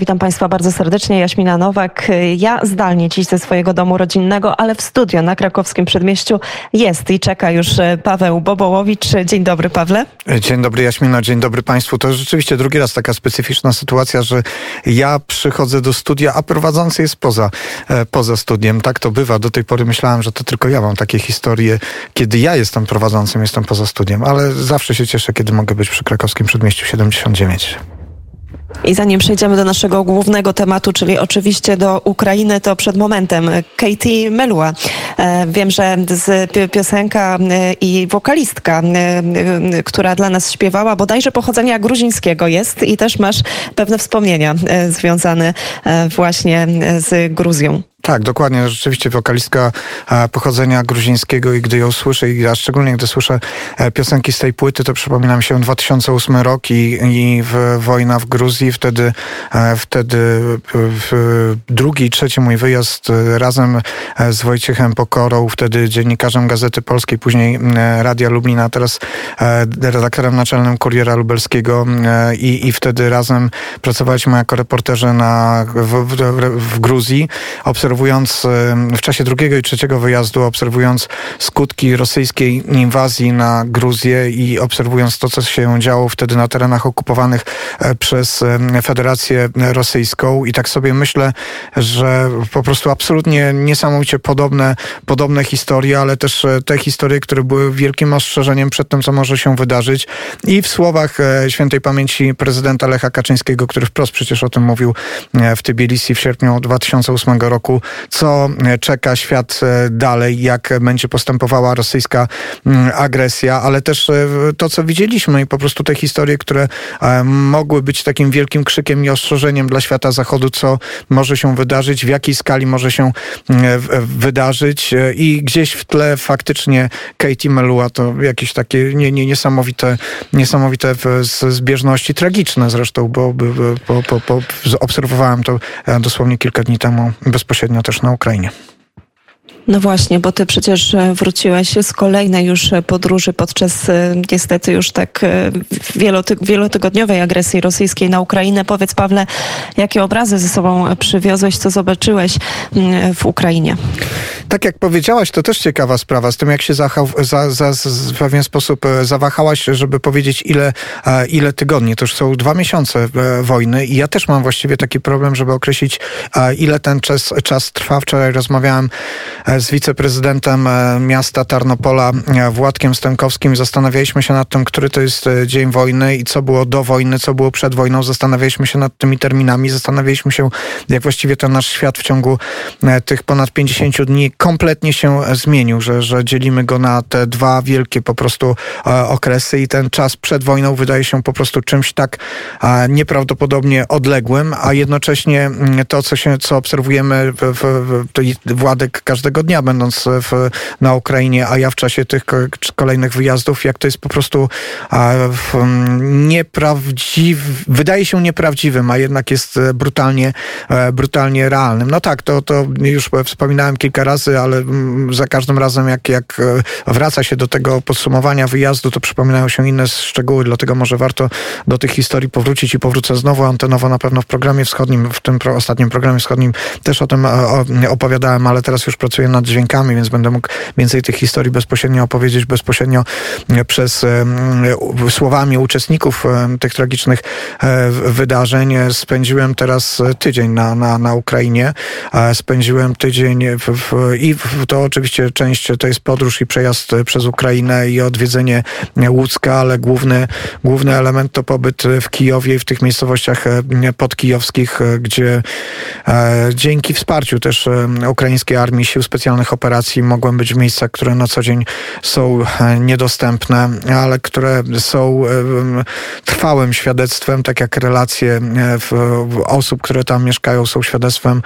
Witam Państwa bardzo serdecznie. Jaśmina Nowak. Ja zdalnie dziś ze swojego domu rodzinnego, ale w studio na krakowskim przedmieściu jest i czeka już Paweł Bobołowicz. Dzień dobry, Pawle. Dzień dobry, Jaśmina. Dzień dobry Państwu. To rzeczywiście drugi raz taka specyficzna sytuacja, że ja przychodzę do studia, a prowadzący jest poza, e, poza studiem. Tak to bywa. Do tej pory myślałem, że to tylko ja mam takie historie, kiedy ja jestem prowadzącym, jestem poza studiem, ale zawsze się cieszę, kiedy mogę być przy krakowskim przedmieściu 79. I zanim przejdziemy do naszego głównego tematu, czyli oczywiście do Ukrainy, to przed momentem Katie Melua. E, wiem, że z piosenka e, i wokalistka, e, która dla nas śpiewała, bodajże pochodzenia gruzińskiego jest i też masz pewne wspomnienia związane właśnie z Gruzją. Tak, dokładnie. Rzeczywiście wokalistka e, pochodzenia gruzińskiego i gdy ją słyszę, a szczególnie gdy słyszę e, piosenki z tej płyty, to przypomina mi się 2008 rok i, i w, wojna w Gruzji. Wtedy, e, wtedy w drugi i trzeci mój wyjazd razem z Wojciechem Pokorą, wtedy dziennikarzem Gazety Polskiej, później Radia Lublina, teraz redaktorem naczelnym Kuriera Lubelskiego i, i wtedy razem pracowaliśmy jako reporterzy na, w, w, w Gruzji obserwując w czasie drugiego i trzeciego wyjazdu, obserwując skutki rosyjskiej inwazji na Gruzję i obserwując to, co się działo wtedy na terenach okupowanych e, przez Federację Rosyjską. I tak sobie myślę, że po prostu absolutnie niesamowicie podobne, podobne historie, ale też e, te historie, które były wielkim ostrzeżeniem przed tym, co może się wydarzyć. I w słowach e, świętej pamięci prezydenta Lecha Kaczyńskiego, który wprost przecież o tym mówił w Tbilisi w sierpniu 2008 roku, co e, czeka świat e, dalej, jak będzie postępowała rosyjska mm, agresja, ale też e, to, co widzieliśmy i po prostu te historie, które mogły być takim wielkim krzykiem i ostrzeżeniem dla świata zachodu, co może się wydarzyć, w jakiej skali może się wydarzyć i gdzieś w tle faktycznie Katie Melua to jakieś takie nie, nie, niesamowite, niesamowite zbieżności, tragiczne zresztą, bo, bo, bo, bo obserwowałem to dosłownie kilka dni temu bezpośrednio bezpośrednio też na Ukrainie. No właśnie, bo ty przecież e, wróciłeś z kolejnej już e, podróży podczas e, niestety już tak wielotygodniowej agresji rosyjskiej na Ukrainę. Powiedz Pawle, jakie obrazy ze sobą przywiozłeś, co zobaczyłeś mm, w Ukrainie? Tak jak powiedziałaś, to też ciekawa sprawa z tym, jak się za, za, za, w pewien sposób zawahałaś, żeby powiedzieć ile, ile tygodni. To już są dwa miesiące wojny i ja też mam właściwie taki problem, żeby określić ile ten czas, czas trwa. Wczoraj rozmawiałem z wiceprezydentem e, miasta Tarnopola e, Władkiem Stękowskim. Zastanawialiśmy się nad tym, który to jest e, dzień wojny i co było do wojny, co było przed wojną. Zastanawialiśmy się nad tymi terminami. Zastanawialiśmy się, jak właściwie ten nasz świat w ciągu tych ponad 50 dni kompletnie się zmienił, że, że dzielimy go na te dwa wielkie po prostu okresy i ten czas przed wojną wydaje się po prostu czymś tak nieprawdopodobnie odległym, a jednocześnie mm, to, co, się, co obserwujemy w, w, w, Władek każdego dnia, będąc w, na Ukrainie, a ja w czasie tych kolejnych wyjazdów, jak to jest po prostu nieprawdziwy, wydaje się nieprawdziwym, a jednak jest e, brutalnie, e, brutalnie realnym. No tak, to, to już wspominałem kilka razy, ale za każdym razem, jak, jak e, wraca się do tego podsumowania wyjazdu, to przypominają się inne szczegóły, dlatego może warto do tych historii powrócić i powrócę znowu antenowo na pewno w programie wschodnim, w tym ostatnim programie wschodnim też o tym opowiadałem, ale teraz już pracuję nad dźwiękami, więc będę mógł więcej tych historii bezpośrednio opowiedzieć, bezpośrednio e, przez e, słowami uczestników e, tych tragicznych wydarzeń. Spędziłem teraz tydzień na, na, na Ukrainie. Spędziłem tydzień w, w, i to oczywiście część to jest podróż i przejazd przez Ukrainę i odwiedzenie Łódzka, ale główny, główny element to pobyt w Kijowie i w tych miejscowościach podkijowskich, gdzie dzięki wsparciu też ukraińskiej armii sił specjalnych specjalnych operacji mogłem być w miejscach, które na co dzień są e, niedostępne, ale które są e, trwałym świadectwem, tak jak relacje e, osób, które tam mieszkają, są świadectwem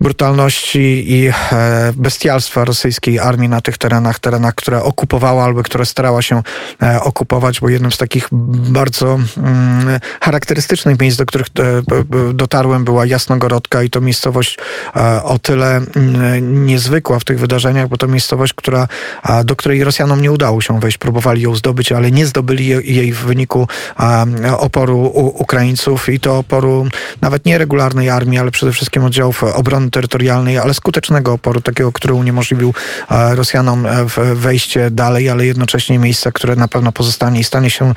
brutalności i bestialstwa rosyjskiej armii na tych terenach, terenach, które okupowała albo które starała się okupować, bo jednym z takich bardzo charakterystycznych miejsc, do których dotarłem, była Jasnogorodka i to miejscowość o tyle mm, niezwykła w tych wydarzeniach, bo to miejscowość, która, do której Rosjanom nie udało się wejść. Próbowali ją zdobyć, ale nie zdobyli jej w wyniku oporu Ukraińców i to oporu nawet nie regularnej armii, ale przede wszystkim oddziałów obrony terytorialnej, ale skutecznego oporu, takiego, który uniemożliwił Rosjanom e, wejście dalej, ale jednocześnie miejsca, które na pewno pozostanie i stanie się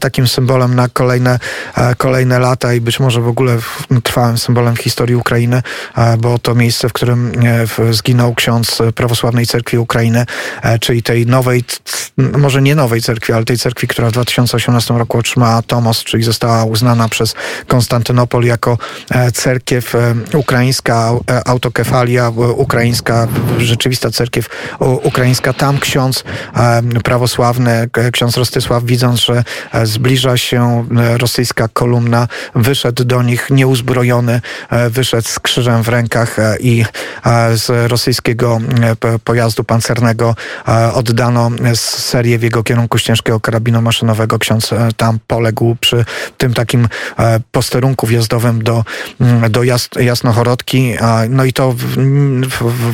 takim symbolem na kolejne, kolejne lata i być może w ogóle trwałym symbolem w historii Ukrainy, bo to miejsce, w którym e, ksiądz prawosławnej cerkwi Ukrainy, e, czyli tej nowej, może nie nowej cerkwi, ale tej cerkwi, która w 2018 roku otrzymała Tomos, czyli została uznana przez Konstantynopol jako e, cerkiew ukraińska, autokefalia ukraińska, rzeczywista cerkiew ukraińska. Tam ksiądz prawosławny, ksiądz Rostysław, widząc, że zbliża się rosyjska kolumna, wyszedł do nich nieuzbrojony, wyszedł z krzyżem w rękach i z rosyjskiego pojazdu pancernego oddano serię w jego kierunku z ciężkiego karabinu maszynowego. Ksiądz e, tam poległ przy tym takim e, posterunku wjazdowym do, mm, do Jas Jasnochorodki. No i to w,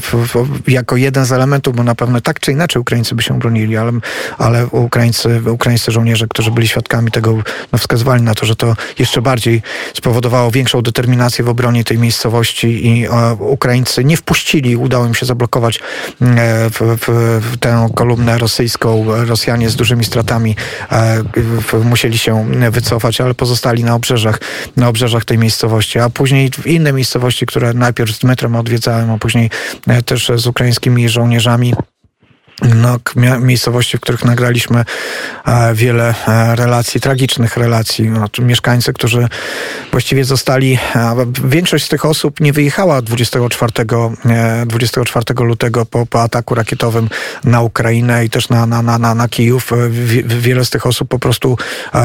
w, w, jako jeden z elementów, bo na pewno tak czy inaczej Ukraińcy by się bronili, ale, ale Ukraińcy, ukraińscy żołnierze, którzy byli świadkami tego, no, wskazywali na to, że to jeszcze bardziej spowodowało większą determinację w obronie tej miejscowości i e, Ukraińcy nie wpuścili, udało im się zablokować w, w, w tę kolumnę rosyjską. Rosjanie z dużymi stratami e, musieli się wycofać, ale pozostali na obrzeżach, na obrzeżach tej miejscowości, a później inne miejscowości, które najpierw z metrem odwiedzałem, a później e, też z ukraińskimi żołnierzami no, miejscowości, w których nagraliśmy e, wiele e, relacji, tragicznych relacji. No, mieszkańcy, którzy właściwie zostali, większość z tych osób nie wyjechała 24, 24 e, lutego po, po ataku rakietowym na Ukrainę i też na, na, na, na Kijów. Wiele z tych osób po prostu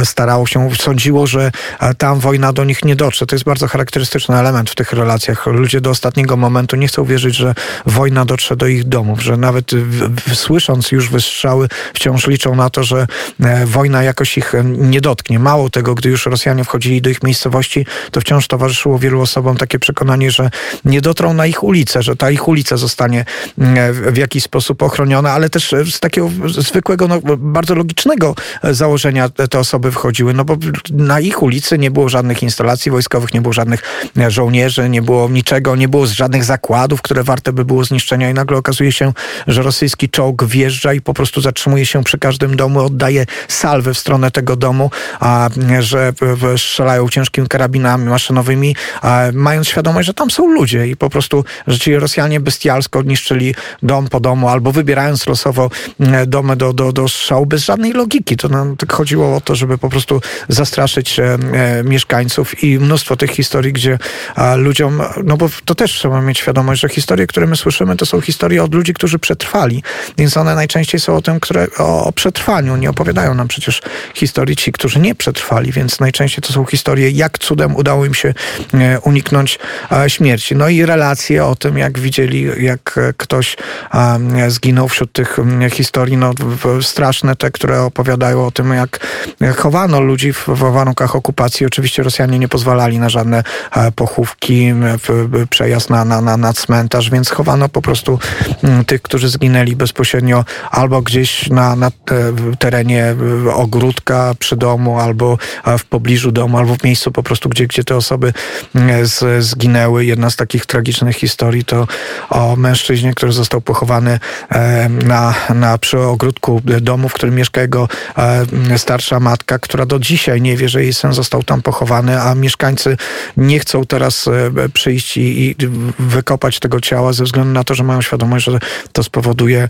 starało się, sądziło, że tam wojna do nich nie dotrze. To jest bardzo charakterystyczny element w tych relacjach. Ludzie do ostatniego momentu nie chcą wierzyć, że wojna dotrze do ich domów, że nawet w, w słysząc już wystrzały, wciąż liczą na to, że e, wojna jakoś ich e, nie dotknie. Mało tego, gdy już Rosjanie wchodzili do ich miejscowości, to wciąż towarzyszyło wielu osobom takie przekonanie, że nie dotrą na ich ulicę, że ta ich ulica zostanie e, w jakiś sposób ochroniona, ale też z takiego zwykłego, no, bardzo logicznego założenia te osoby wchodziły, no bo na ich ulicy nie było żadnych instalacji wojskowych, nie było żadnych żołnierzy, nie było niczego, nie było żadnych zakładów, które warte by było zniszczenia i nagle okazuje się, że rosyjski czołg czołg wjeżdża i po prostu zatrzymuje się przy każdym domu, oddaje salwy w stronę tego domu, a, że strzelają ciężkimi karabinami maszynowymi, a, mając świadomość, że tam są ludzie i po prostu, że ci Rosjanie bestialsko niszczyli dom po domu albo wybierając losowo e, domy do, do, do strzału bez żadnej logiki. To nam tak chodziło o to, żeby po prostu zastraszyć e, e, mieszkańców i mnóstwo tych historii, gdzie ludziom, no bo to też trzeba mieć świadomość, że historie, które my słyszymy, to są historie od ludzi, którzy przetrwali więc one najczęściej są o tym, które, o, o przetrwaniu. Nie opowiadają nam przecież historii ci, którzy nie przetrwali, więc najczęściej to są historie, jak cudem udało im się e, uniknąć e, śmierci. No i relacje o tym, jak widzieli, jak ktoś zginął wśród tych historii, no straszne te, które opowiadają o tym, jak chowano ludzi w, w warunkach okupacji. Oczywiście Rosjanie nie pozwalali na żadne e, pochówki, przejazd na, na, na, na cmentarz, więc chowano po prostu tych, którzy zginęli bezpośrednio bezpośrednio albo gdzieś na, na terenie ogródka przy domu, albo w pobliżu domu, albo w miejscu po prostu, gdzie, gdzie te osoby mm, z, zginęły. Jedna z takich tragicznych historii to o mężczyźnie, który został pochowany e, na, na przy ogródku domu, w którym mieszka jego e, starsza matka, która do dzisiaj nie wie, że jej syn został tam pochowany, a mieszkańcy nie chcą teraz e, przyjść i, i wykopać tego ciała ze względu na to, że mają świadomość, że to spowoduje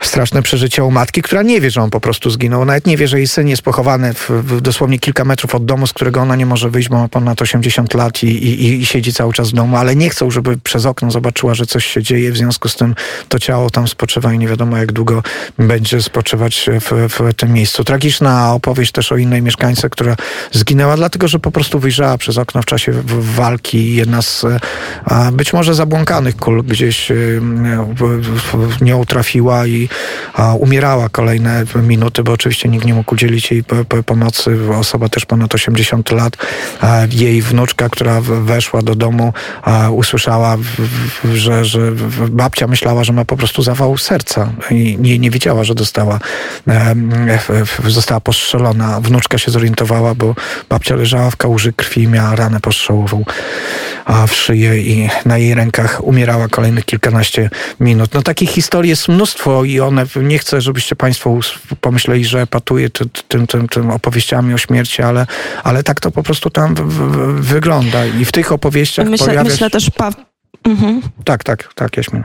straszne przeżycie u matki, która nie wie, że on po prostu zginął. Nawet nie wie, że jej syn jest pochowany w, w dosłownie kilka metrów od domu, z którego ona nie może wyjść, bo ma ponad 80 lat i, i, i siedzi cały czas w domu, ale nie chcą, żeby przez okno zobaczyła, że coś się dzieje. W związku z tym to ciało tam spoczywa i nie wiadomo, jak długo będzie spoczywać w, w tym miejscu. Tragiczna opowieść też o innej mieszkańce, która zginęła, dlatego że po prostu wyjrzała przez okno w czasie walki. Jedna z być może zabłąkanych kul gdzieś w nią trafiła umierała kolejne minuty, bo oczywiście nikt nie mógł udzielić jej pomocy. Osoba też ponad 80 lat. Jej wnuczka, która weszła do domu, usłyszała, że, że babcia myślała, że ma po prostu zawał serca i nie, nie wiedziała, że dostała, została postrzelona. Wnuczka się zorientowała, bo babcia leżała w kałuży krwi, miała ranę postrzałową w szyję i na jej rękach umierała kolejnych kilkanaście minut. No takich historii jest mnóstwo i one, nie chcę, żebyście Państwo pomyśleli, że patuję tym, tym, tym opowieściami o śmierci, ale, ale tak to po prostu tam w, w, wygląda. I w tych opowieściach myślę, pojawia się... Myślę też... Pa... Mhm. Tak, tak, tak, Jaśmin.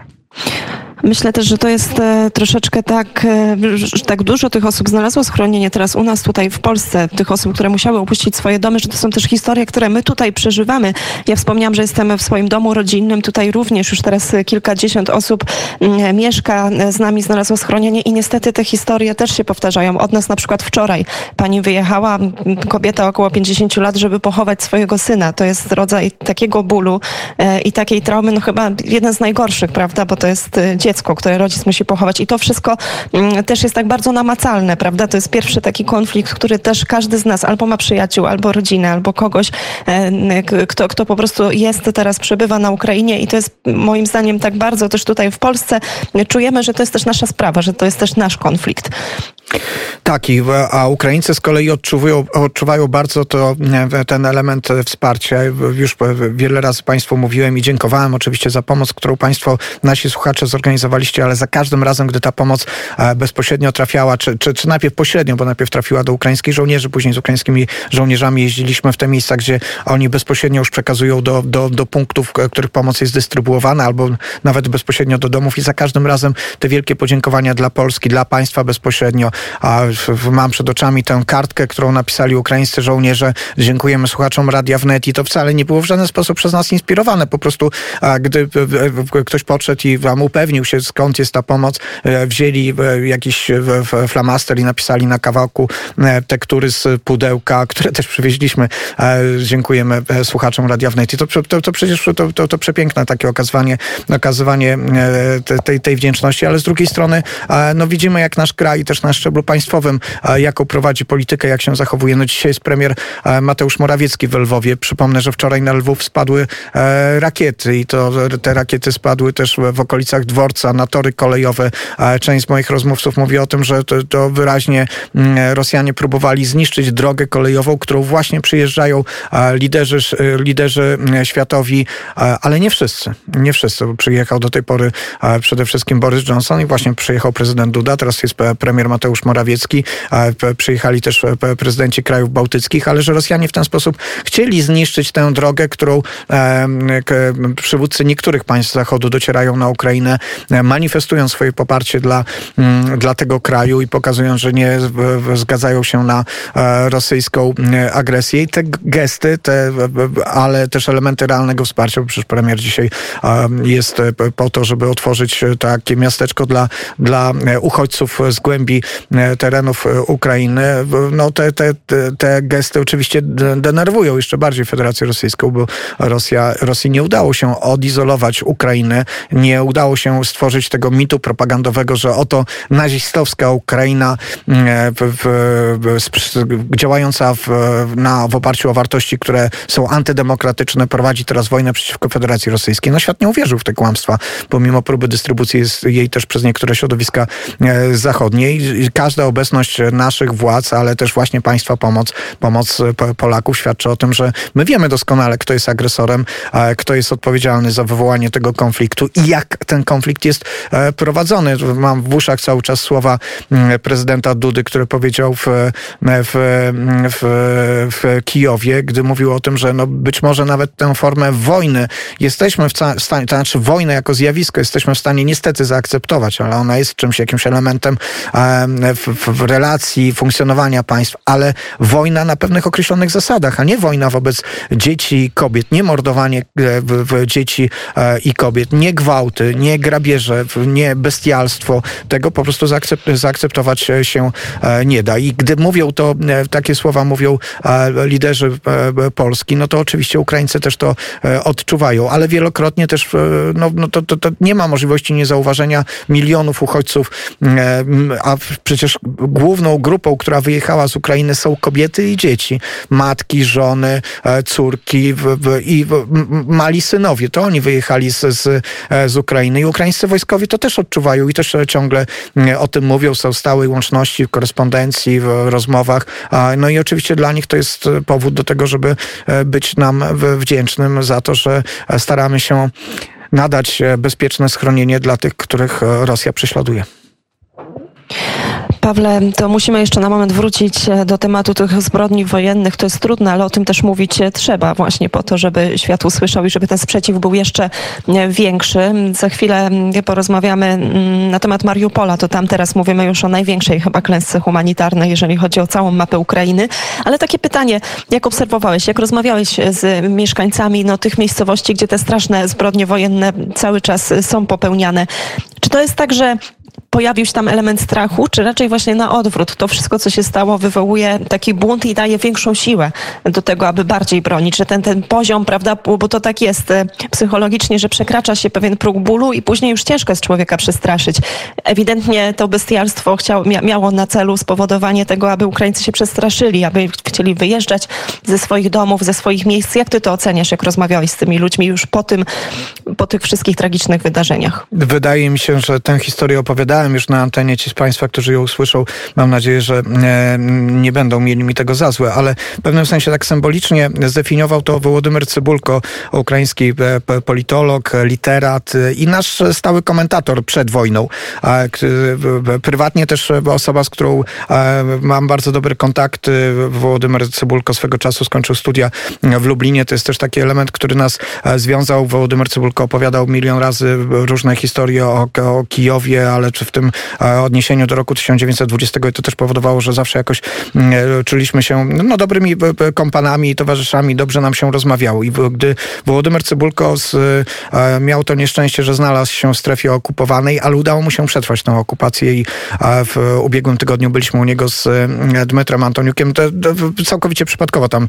Myślę też, że to jest e, troszeczkę tak, e, że tak dużo tych osób znalazło schronienie teraz u nas tutaj w Polsce, tych osób, które musiały opuścić swoje domy, że to są też historie, które my tutaj przeżywamy. Ja wspomniałam, że jestem w swoim domu rodzinnym, tutaj również już teraz kilkadziesiąt osób mm, mieszka z nami, znalazło schronienie i niestety te historie też się powtarzają. Od nas na przykład wczoraj pani wyjechała, kobieta około 50 lat, żeby pochować swojego syna. To jest rodzaj takiego bólu e, i takiej traumy, no chyba jeden z najgorszych, prawda, bo to jest dziecko, które rodzic musi pochować. I to wszystko mm, też jest tak bardzo namacalne, prawda? To jest pierwszy taki konflikt, który też każdy z nas albo ma przyjaciół, albo rodzinę, albo kogoś, e, kto, kto po prostu jest teraz, przebywa na Ukrainie i to jest moim zdaniem tak bardzo też tutaj w Polsce czujemy, że to jest też nasza sprawa, że to jest też nasz konflikt. Tak, a Ukraińcy z kolei odczuwają, odczuwają bardzo to, e, ten element wsparcia. Już wiele razy Państwu mówiłem i dziękowałem oczywiście za pomoc, którą Państwo, nasi słuchacze zorganizowaliście, ale za każdym razem, gdy ta pomoc e, bezpośrednio trafiała, czy, czy, czy najpierw pośrednio, bo najpierw trafiła do ukraińskich żołnierzy, później z ukraińskimi żołnierzami jeździliśmy w te miejsca, gdzie oni bezpośrednio już przekazują do, do, do punktów, których pomoc jest dystrybuowana, albo nawet bezpośrednio do domów i za każdym razem te wielkie podziękowania dla Polski, dla państwa bezpośrednio mam przed oczami tę kartkę, którą napisali ukraińscy żołnierze. Dziękujemy słuchaczom Radia Wnet i to wcale nie było w żaden sposób przez nas inspirowane. Po prostu, gdy ktoś podszedł i wam upewnił się, skąd jest ta pomoc, e, wzięli e, jakiś flamaster i napisali na kawałku e, tektury z pudełka, które też przywieźliśmy. Dziękujemy słuchaczom Radia Wnet. I to, to, to przecież to, to, to przepiękne takie okazywanie, okazywanie tej, tej wdzięczności, ale z drugiej strony no widzimy, jak nasz kraj, też nasz szczeblu państwowym, jaką prowadzi politykę, jak się zachowuje. No dzisiaj jest premier Mateusz Morawiecki w Lwowie. Przypomnę, że wczoraj na Lwów spadły e, rakiety i to te rakiety spadły też w okolicach dworca, na tory kolejowe. Część z moich rozmówców mówi o tym, że to, to wyraźnie mm, Rosjanie próbowali zniszczyć drogę kolejową, którą właśnie przyjeżdżają liderzy, liderzy mm, światowi, ale nie wszyscy. Nie wszyscy. Przyjechał do tej pory przede wszystkim Boris Johnson i właśnie przyjechał prezydent Duda, teraz jest premier Mateusz Morawiecki, przyjechali też e, prezydenci krajów bałtyckich, ale że Rosjanie w ten sposób chcieli zniszczyć tę drogę, którą przywódcy niektórych państw Zachodu docierają na Ukrainę, manifestują swoje poparcie dla, mm, dla tego kraju i pokazują, że nie zgadzają się na e, rosyjską agresję. I te gesty, te, ale też elementy realnego wsparcia, bo przecież premier dzisiaj jest po to, żeby otworzyć takie miasteczko dla, dla uchodźców z głębi E, terenów e, Ukrainy, no te, te, te gesty oczywiście denerwują jeszcze bardziej Federację Rosyjską, bo Rosja, Rosji nie udało się odizolować Ukrainy, nie udało się stworzyć tego mitu propagandowego, że oto nazistowska Ukraina e, w, w, działająca w, na, w oparciu o wartości, które są antydemokratyczne, prowadzi teraz wojnę przeciwko Federacji Rosyjskiej. No świat nie uwierzył w te kłamstwa, pomimo próby dystrybucji jej też przez niektóre środowiska zachodnie każda obecność naszych władz, ale też właśnie państwa pomoc, pomoc Polaków świadczy o tym, że my wiemy doskonale, kto jest agresorem, kto jest odpowiedzialny za wywołanie tego konfliktu i jak ten konflikt jest prowadzony. Mam w uszach cały czas słowa mm, prezydenta Dudy, który powiedział w, w, w, w Kijowie, gdy mówił o tym, że no być może nawet tę formę wojny jesteśmy w stanie, to znaczy wojnę jako zjawisko jesteśmy w stanie niestety zaakceptować, ale ona jest czymś, jakimś elementem w, w relacji, funkcjonowania państw, ale wojna na pewnych określonych zasadach, a nie wojna wobec dzieci i kobiet, nie mordowanie dzieci e, i kobiet, nie gwałty, nie grabieże, nie bestialstwo. Tego po prostu zaakceptować się e, nie da. I gdy mówią to, e, takie słowa mówią liderzy Polski, no to oczywiście Ukraińcy też to odczuwają, ale wielokrotnie też no, no to, to, to nie ma możliwości niezauważenia milionów uchodźców, a przecież główną grupą, która wyjechała z Ukrainy są kobiety i dzieci, matki, żony, córki i mali synowie. To oni wyjechali z, z, z Ukrainy i wojskowi to też odczuwają i też ciągle o tym mówią, są w stałej łączności, w korespondencji, w rozmowach. No i oczywiście dla nich to jest powód do tego, żeby e, być nam wdzięcznym za to, że staramy się nadać e, bezpieczne schronienie dla tych, których e, Rosja prześladuje. Pawle, to musimy jeszcze na moment wrócić e, do tematu tych zbrodni wojennych. To jest trudne, ale o tym też mówić e, trzeba właśnie po to, żeby świat usłyszał i żeby ten sprzeciw był jeszcze e, większy. Za chwilę porozmawiamy na temat Mariupola. To tam teraz mówimy już o największej chyba klęsce humanitarnej, jeżeli chodzi o całą mapę Ukrainy. Ale takie pytanie, jak obserwowałeś, jak rozmawiałeś z mieszkańcami no, tych miejscowości, gdzie te straszne zbrodnie wojenne cały czas są popełniane? Czy to jest tak, że pojawił się tam element strachu, czy raczej właśnie na odwrót? To wszystko, co się stało, wywołuje taki bunt i daje większą siłę do tego, aby bardziej bronić, że ten, ten poziom, prawda, bo to tak jest e, psychologicznie, że przekracza się pewien próg bólu i później już ciężko jest człowieka przestraszyć. Ewidentnie to bestialstwo chciało, miało na celu spowodowanie tego, aby Ukraińcy się przestraszyli, aby chcieli wyjeżdżać ze swoich domów, ze swoich miejsc. Jak ty to oceniasz, jak rozmawiałeś z tymi ludźmi już po tym, po tych wszystkich tragicznych wydarzeniach? Wydaje mi się, że tę historię opowiadałem powiedziałem już na antenie, ci z Państwa, którzy ją usłyszą, mam nadzieję, że e, nie będą mieli mi tego za złe, ale w pewnym sensie tak symbolicznie zdefiniował to Wołodymyr Cybulko, ukraiński e, politolog, literat e, i nasz stały komentator przed wojną. Prywatnie też osoba, z którą mam bardzo dobry kontakt. Wołodymyr Cybulko swego czasu skończył studia w Lublinie. To jest też taki element, który nas związał. Wołodymyr Cybulko opowiadał milion razy różne historie o, o Kijowie, ale czy w tym e, odniesieniu do roku 1920 i to też powodowało, że zawsze jakoś mm, e, czuliśmy się no, dobrymi e, kompanami i towarzyszami, dobrze nam się rozmawiało. I gdy Włodymyr Cybulko z, miał to nieszczęście, że znalazł się w strefie okupowanej, ale udało mu się przetrwać tę okupację i w ubiegłym tygodniu byliśmy u niego z Dmytrem Antoniukiem. To, to całkowicie przypadkowo tam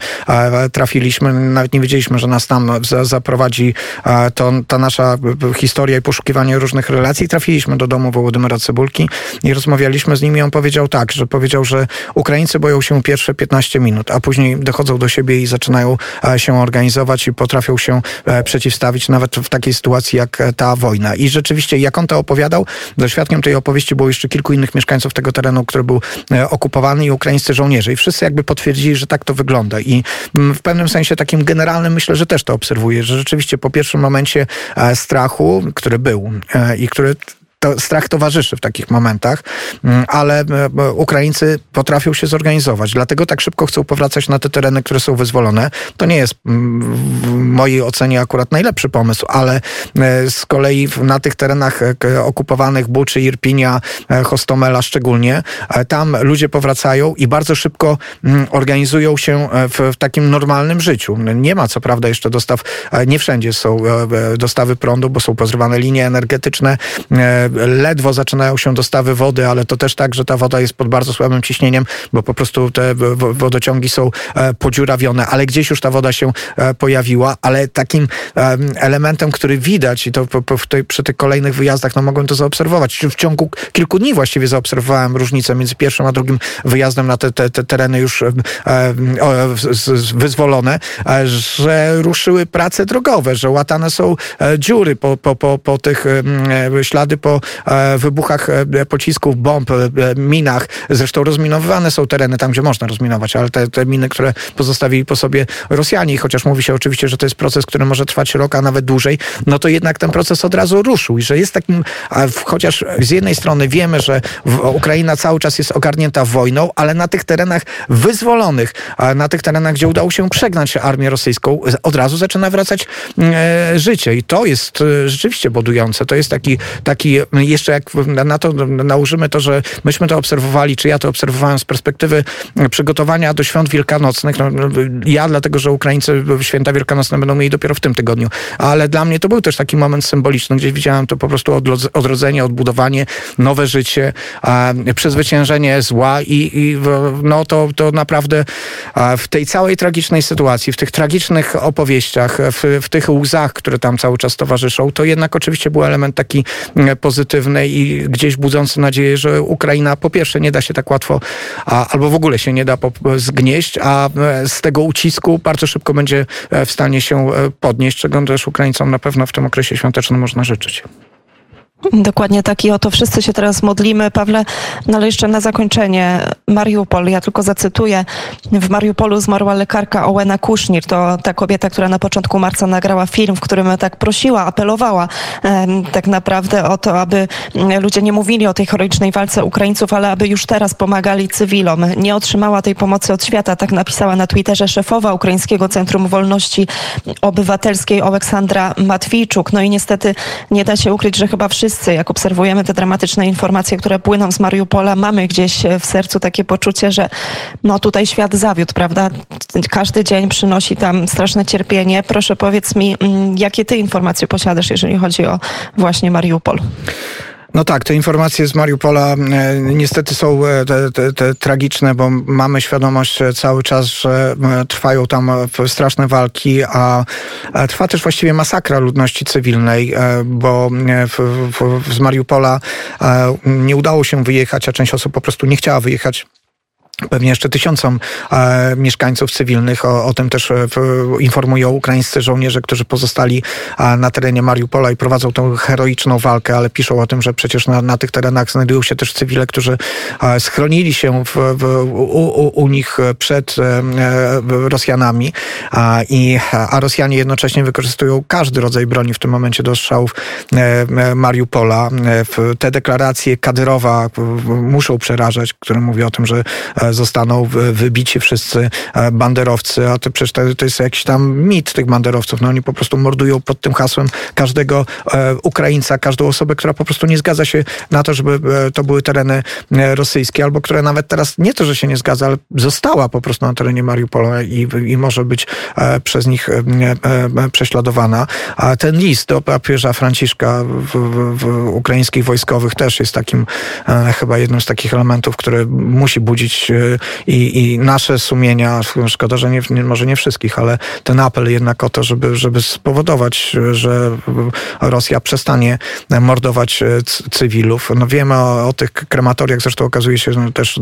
trafiliśmy. Nawet nie wiedzieliśmy, że nas tam zaprowadzi to, ta nasza historia i poszukiwanie różnych relacji. Trafiliśmy do domu Wołodymyra Cebulki i rozmawialiśmy z nim i on powiedział tak, że powiedział, że Ukraińcy boją się pierwsze 15 minut, a później dochodzą do siebie i zaczynają e, się organizować i potrafią się e, przeciwstawić nawet w takiej sytuacji jak e, ta wojna. I rzeczywiście, jak on to opowiadał, do świadkiem tej opowieści było jeszcze kilku innych mieszkańców tego terenu, który był okupowany i ukraińscy żołnierze. I wszyscy jakby potwierdzili, że tak to wygląda. I mm, w pewnym sensie takim generalnym myślę, że też to obserwuję, że rzeczywiście po pierwszym momencie strachu, który był i który to strach towarzyszy w takich momentach, mm, ale e, Ukraińcy potrafią się zorganizować. Dlatego tak szybko chcą powracać na te tereny, które są wyzwolone. To nie jest mm, w mojej ocenie akurat najlepszy pomysł, ale e, z kolei na tych terenach e, okupowanych Buczy, Irpinia, Hostomela szczególnie, tam ludzie powracają i bardzo szybko mm, organizują się w, w takim normalnym życiu. Nie ma co prawda jeszcze dostaw, nie wszędzie są dostawy prądu, bo są pozrywane linie energetyczne, ledwo zaczynają się dostawy wody, ale to też tak, że ta woda jest pod bardzo słabym ciśnieniem, bo po prostu te wodociągi są e, podziurawione, ale gdzieś już ta woda się e, pojawiła, ale takim elementem, który widać i to przy tych kolejnych wyjazdach, no mogłem to zaobserwować. W ciągu kilku dni właściwie zaobserwowałem różnicę między pierwszym a drugim wyjazdem na te, te, te tereny już wyzwolone, e, że ruszyły prace drogowe, że łatane są dziury po, po, po, po tych ślady po wybuchach pocisków, bomb, minach. Zresztą rozminowywane są tereny tam, gdzie można rozminować, ale te, te miny, które pozostawili po sobie Rosjanie, chociaż mówi się oczywiście, że to jest proces, który może trwać rok, a nawet dłużej, no to jednak ten proces od razu ruszył i że jest takim, chociaż z jednej strony wiemy, że Ukraina cały czas jest ogarnięta wojną, ale na tych terenach wyzwolonych, na tych terenach, gdzie udało się przegnać armię rosyjską, od razu zaczyna wracać e, życie i to jest e, rzeczywiście budujące. To jest taki, taki jeszcze jak na to nałożymy to, że myśmy to obserwowali, czy ja to obserwowałem z perspektywy przygotowania do świąt wielkanocnych. No, ja dlatego, że Ukraińcy święta wielkanocne będą mieli dopiero w tym tygodniu, ale dla mnie to był też taki moment symboliczny, gdzie widziałem to po prostu odrodzenie, odbudowanie, nowe życie, przezwyciężenie zła i, i no to, to naprawdę w tej całej tragicznej sytuacji, w tych tragicznych opowieściach, w, w tych łzach, które tam cały czas towarzyszą, to jednak oczywiście był element taki pozytywny i gdzieś budzący nadzieję, że Ukraina po pierwsze nie da się tak łatwo, a, albo w ogóle się nie da zgnieść, a e, z tego ucisku bardzo szybko będzie e, w stanie się e, podnieść, czego też Ukraińcom na pewno w tym okresie świątecznym można życzyć. Dokładnie tak i o to wszyscy się teraz modlimy. Pawle, no ale jeszcze na zakończenie Mariupol. Ja tylko zacytuję. W Mariupolu zmarła lekarka Owena Kusznir. To ta kobieta, która na początku marca nagrała film, w którym tak prosiła, apelowała tak naprawdę o to, aby ludzie nie mówili o tej heroicznej walce Ukraińców, ale aby już teraz pomagali cywilom. Nie otrzymała tej pomocy od świata. Tak napisała na Twitterze szefowa Ukraińskiego Centrum Wolności Obywatelskiej Aleksandra Matwijczuk. No i niestety nie da się ukryć, że chyba wszyscy wszyscy, jak obserwujemy te dramatyczne informacje, które płyną z Mariupola, mamy gdzieś w sercu takie poczucie, że no tutaj świat zawiódł, prawda? Każdy dzień przynosi tam straszne cierpienie. Proszę powiedz mi, mm, jakie ty informacje posiadasz, jeżeli chodzi o właśnie Mariupol? No tak, te informacje z Mariupola e, niestety są e, te, te, te tragiczne, bo mamy świadomość e, cały czas, że trwają tam straszne walki, a trwa też właściwie masakra ludności cywilnej, bo w, w, z Mariupola nie udało się wyjechać, a część osób po prostu nie chciała wyjechać pewnie jeszcze tysiącom e, mieszkańców cywilnych. O, o tym też e, informują ukraińscy żołnierze, którzy pozostali e, na terenie Mariupola i prowadzą tą heroiczną walkę, ale piszą o tym, że przecież na, na tych terenach znajdują się też cywile, którzy e, schronili się w, w, u, u, nich przed e, Rosjanami, a, i, a Rosjanie jednocześnie wykorzystują każdy rodzaj broni w tym momencie do strzałów e, Mariupola. te deklaracje Kadyrowa muszą przerażać, które mówi o tym, że zostaną wybici wszyscy e, banderowcy, a to przecież to, jest jakiś tam mit tych banderowców. No oni po prostu mordują pod tym hasłem każdego e, Ukraińca, każdą osobę, która po prostu nie zgadza się na to, żeby e, to były tereny rosyjskie, albo która nawet teraz nie to, że się nie zgadza, ale została po prostu na terenie Mariupola i, i może być przez nich prześladowana. A ten list do papieża Franciszka w, w, w ukraińskich wojskowych też jest takim chyba jednym z takich elementów, które musi budzić i, i nasze sumienia, szkoda, że nie, może nie wszystkich, ale ten apel jednak o to, żeby, żeby spowodować, że Rosja przestanie mordować e, cywilów. No wiemy o, o tych krematoriach, zresztą okazuje się, że też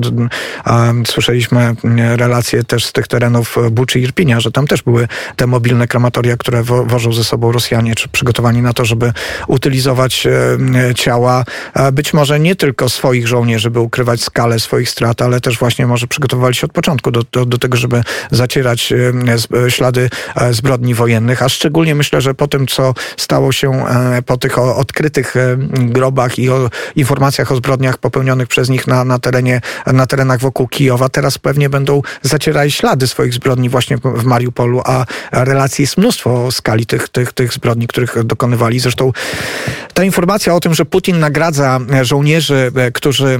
um, słyszeliśmy relacje też z tych terenów Buczy i Irpinia, że tam też były te mobilne krematoria, które wo, wożą ze sobą Rosjanie, czy przygotowani na to, żeby utylizować e, ciała być może nie tylko swoich żołnierzy, by ukrywać skalę swoich strat, ale też właśnie może przygotowywali się od początku do, do, do tego, żeby zacierać e, ślady e, zbrodni wojennych, a szczególnie myślę, że po tym, co stało się e, po tych odkrytych grobach i o informacjach o zbrodniach popełnionych przez nich na, na, terenie, na terenach wokół Kijowa, teraz pewnie będą zacierali ślady swoich zbrodni właśnie w Mariupolu, a relacji jest mnóstwo o skali tych, tych, tych zbrodni, których dokonywali. Zresztą ta informacja o tym, że Putin nagradza żołnierzy, którzy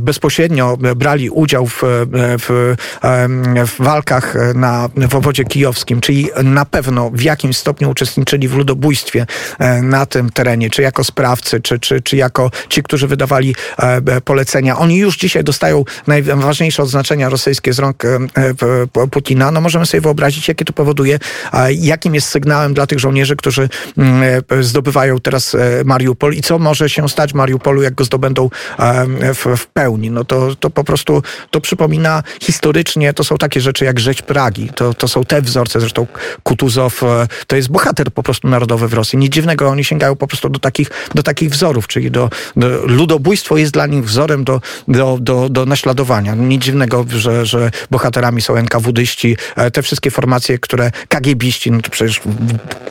bezpośrednio brali udział w, w, w walkach na, w obwodzie kijowskim, czyli na pewno w jakimś stopniu uczestniczyli w ludobójstwie e, na tym terenie, czy jako sprawcy, czy, czy, czy jako ci, którzy wydawali e, polecenia. Oni już dzisiaj dostają najważniejsze odznaczenia rosyjskie z rąk e, Putina. No możemy sobie wyobrazić, jakie to powoduje, jakim jest sygnałem dla tych żołnierzy, którzy mm, zdobywają teraz Mariupol i co może się stać Mariupolu, jak go zdobędą w, w pełni. No to, to po prostu to przypomina historycznie, to są takie rzeczy jak rzeź Pragi, to, to są te wzorce, zresztą Kutuzow to jest bohater po prostu narodowy w Rosji. Nic dziwnego, oni sięgają po prostu do takich, do takich wzorów, czyli do, do ludobójstwo jest dla nich wzorem do, do, do, do naśladowania. Nic dziwnego, że, że bohaterami są NKWDyści, te wszystkie formacje, które KGBiści, no to przecież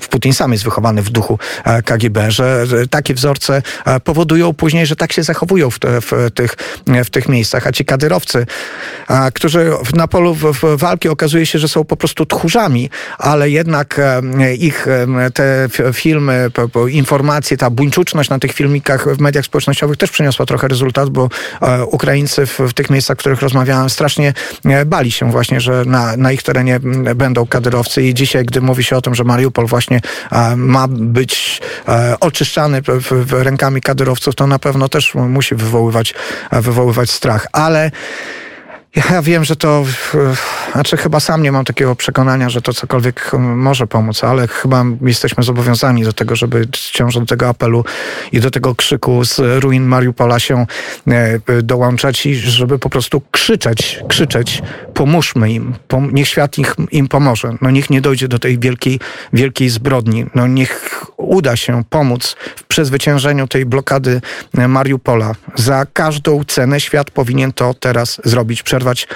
Putin sam jest wychowany w duchu KGB, że takie wzorce powodują później, że tak się zachowują w, te, w, tych, w tych miejscach. A ci kadyrowcy, którzy na polu walki okazuje się, że są po prostu tchórzami, ale jednak ich te filmy, informacje, ta buńczuczność na tych filmikach w mediach społecznościowych też przyniosła trochę rezultat, bo Ukraińcy w, tych miejscach, w których rozmawiałem, strasznie bali się właśnie, że na, na ich terenie będą kadyrowcy i dzisiaj, gdy mówi się o tym, że Mariupol właśnie ma być oczyszczany rękami kadyrowców, to na pewno też musi wywoływać, wywoływać strach. Ale ja wiem, że to, znaczy chyba sam nie mam takiego przekonania, że to cokolwiek może pomóc, ale chyba jesteśmy zobowiązani do tego, żeby wciąż do tego apelu i do tego krzyku z ruin Mariupola się e, dołączać i żeby po prostu krzyczeć, krzyczeć, pomóżmy im, niech świat ich, im pomoże. No niech nie dojdzie do tej wielkiej, wielkiej zbrodni. No niech uda się pomóc w przezwyciężeniu tej blokady Mariupola. Za każdą cenę świat powinien to teraz zrobić przerwać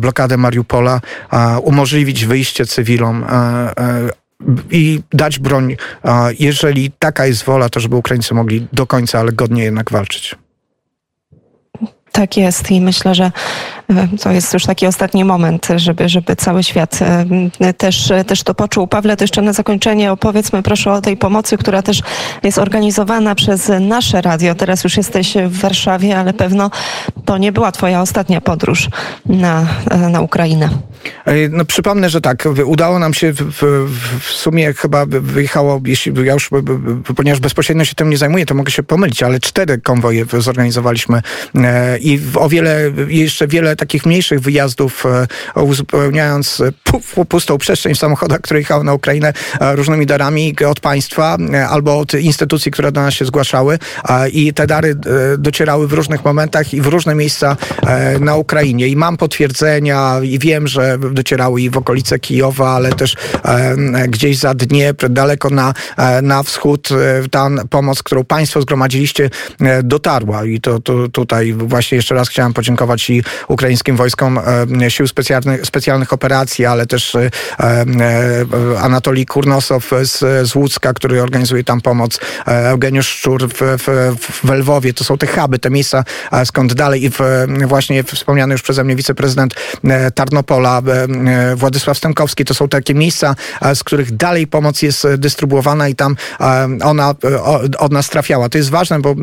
blokadę Mariupola, umożliwić wyjście cywilom i dać broń, jeżeli taka jest wola, to żeby Ukraińcy mogli do końca, ale godnie jednak walczyć. Tak jest i myślę, że e, to jest już taki ostatni moment, żeby, żeby cały świat e, też, też to poczuł. Pawle, to jeszcze na zakończenie opowiedzmy proszę o tej pomocy, która też jest organizowana przez nasze radio. Teraz już jesteś w Warszawie, ale pewno to nie była twoja ostatnia podróż na, e, na Ukrainę. No, przypomnę, że tak, udało nam się w, w, sumie chyba wyjechało, jeśli ja już, ponieważ bezpośrednio się tym nie zajmuję, to mogę się pomylić, ale cztery konwoje zorganizowaliśmy i o wiele, jeszcze wiele takich mniejszych wyjazdów, e, uzupełniając pustą przestrzeń w samochodach, które jechały na Ukrainę e, różnymi darami od państwa e, albo od instytucji, które do nas się zgłaszały i te dary docierały w różnych momentach i w różne miejsca na Ukrainie. I mam potwierdzenia i wiem, że docierały i w okolice Kijowa, ale też gdzieś za Dniepr, daleko na, na wschód, ta pomoc, którą państwo zgromadziliście, dotarła. I to, to tutaj właśnie jeszcze raz chciałem podziękować i ukraińskim wojskom e, sił specjalnych, specjalnych operacji, ale też e, e, Anatolii Kurnosow z, z Łódzka, który organizuje tam pomoc, Eugeniusz Szczur w, w, w Lwowie. To są te huby, te miejsca, skąd dalej i w, właśnie wspomniany już przeze mnie wiceprezydent Tarnopola, Władysław Stękowski, to są takie miejsca, z których dalej pomoc jest dystrybuowana i tam ona od nas trafiała. To jest ważne, bo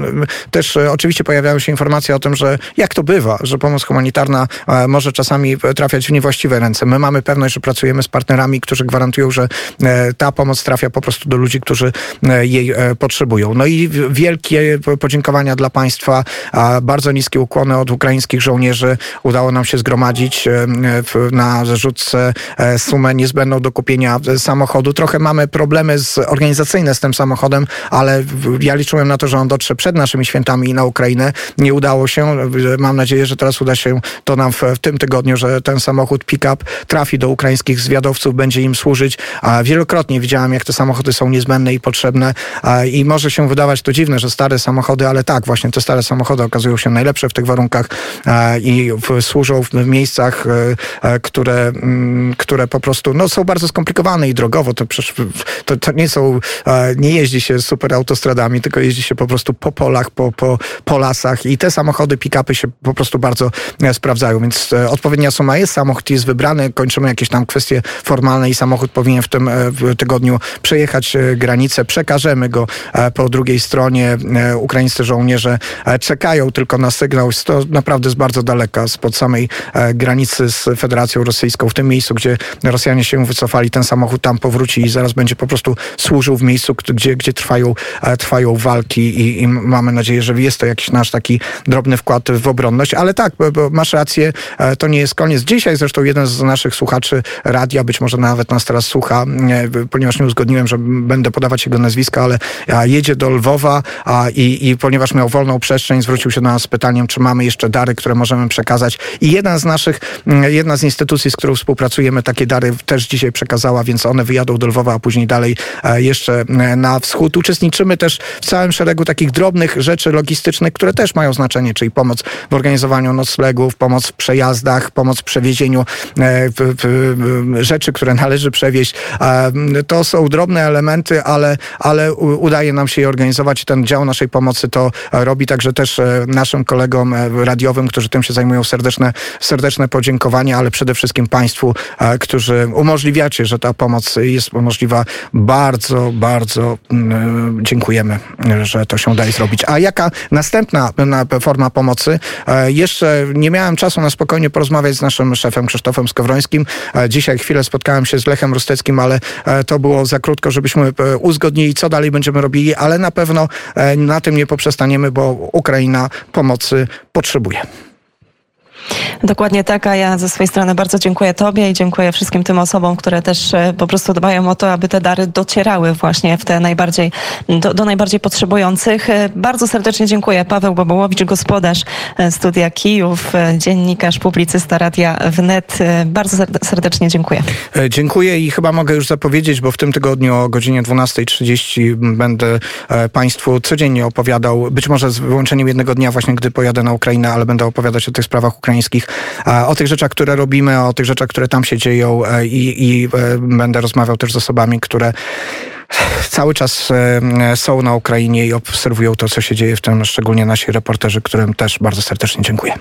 też oczywiście pojawiają się informacje o tym, że jak to bywa, że pomoc humanitarna e, może czasami trafiać w niewłaściwe ręce. My mamy pewność, że pracujemy z partnerami, którzy gwarantują, że e, ta pomoc trafia po prostu do ludzi, którzy e, jej potrzebują. No i wielkie podziękowania dla państwa, bardzo niskie ukłony od ukraińskich żołnierzy. Udało nam się zgromadzić na rzutce sumę niezbędną do kupienia samochodu. Trochę mamy problemy z, organizacyjne z tym samochodem, ale ja liczyłem na to, że on dotrze przed naszymi świętami na Ukrainę. Nie udało się. Mam nadzieję, że teraz uda się to nam w, w tym tygodniu, że ten samochód pick-up trafi do ukraińskich zwiadowców, będzie im służyć. A wielokrotnie widziałem, jak te samochody są niezbędne i potrzebne i może się wydawać to dziwne, że stare samochody, ale tak, właśnie te stare samochody okazują się najlepsze w tych warunkach i w, służą w miejscach, e, e, które, mm, które po prostu no, są bardzo skomplikowane i drogowo. To, przecież, to, to nie są, nie jeździ się super autostradami, tylko jeździ się po prostu po polach, po, po, po lasach i te samochody pick pick-upy się po prostu bardzo e, sprawdzają, więc e, odpowiednia suma jest, samochód jest wybrany, kończymy jakieś tam kwestie formalne i samochód powinien w tym e, tygodniu przejechać granicę, przekażemy go po drugiej stronie. Ukraińscy żołnierze czekają tylko na sygnał. To naprawdę jest bardzo daleka, spod samej granicy z Federacją Rosyjską. W tym miejscu, gdzie Rosjanie się wycofali, ten samochód tam powróci i zaraz będzie po prostu służył w miejscu, gdzie, gdzie trwają, trwają walki i, i mamy nadzieję, że jest to jakiś nasz taki drobny wkład w obronność, ale tak, masz rację, rację, to nie jest koniec. Dzisiaj zresztą jeden z naszych słuchaczy radia, być może nawet nas teraz słucha, ponieważ nie uzgodniłem, że będę podawać jego nazwiska, ale jedzie do Lwowa i, i ponieważ miał wolną przestrzeń, zwrócił się do nas z pytaniem, czy mamy jeszcze dary, które możemy przekazać. I jedna z naszych, jedna z instytucji, z którą współpracujemy, takie dary też dzisiaj przekazała, więc one wyjadą do Lwowa, a później dalej jeszcze na wschód. Uczestniczymy też w całym szeregu takich drobnych rzeczy logistycznych, które też mają znaczenie, czyli pomoc w organizowaniu noclegów, pomoc w przejazdach, pomoc w przewiezieniu e, rzeczy, które należy przewieźć. To są drobne elementy, ale, ale udaje nam się je organizować ten dział naszej pomocy to robi, także też e, naszym kolegom e, radiowym, którzy tym się zajmują, serdeczne, serdeczne podziękowania, ale przede wszystkim Państwu, którzy umożliwiacie, że ta pomoc jest możliwa. Bardzo, bardzo mm, dziękujemy, że to się udaje zrobić. A jaka następna forma pomocy? Jeszcze nie miałem czasu na spokojnie porozmawiać z naszym szefem Krzysztofem Skowrońskim. Dzisiaj chwilę spotkałem się z Lechem Rusteckim, ale to było za krótko, żebyśmy uzgodnili, co dalej będziemy robili, ale na pewno na tym nie poprzestaniemy, bo Ukraina pomocy potrzebuje. Dokładnie tak, a ja ze swojej strony bardzo dziękuję Tobie i dziękuję wszystkim tym osobom, które też e, po prostu dbają o to, aby te dary docierały właśnie w te najbardziej, do, do najbardziej potrzebujących. E, bardzo serdecznie dziękuję. Paweł Bobołowicz, gospodarz e, studia Kijów, dziennikarz, publicysta Radia Wnet. Bardzo serdecznie dziękuję. Dziękuję i chyba mogę już zapowiedzieć, bo w tym tygodniu o godzinie 12.30 będę Państwu codziennie opowiadał, być może z wyłączeniem jednego dnia właśnie, gdy pojadę na Ukrainę, ale będę opowiadać o tych sprawach o tych rzeczach, które robimy, o tych rzeczach, które tam się dzieją e, i, i e, będę rozmawiał też z osobami, które cały czas e, są na Ukrainie i obserwują to, co się dzieje, w tym szczególnie nasi reporterzy, którym też bardzo serdecznie dziękuję.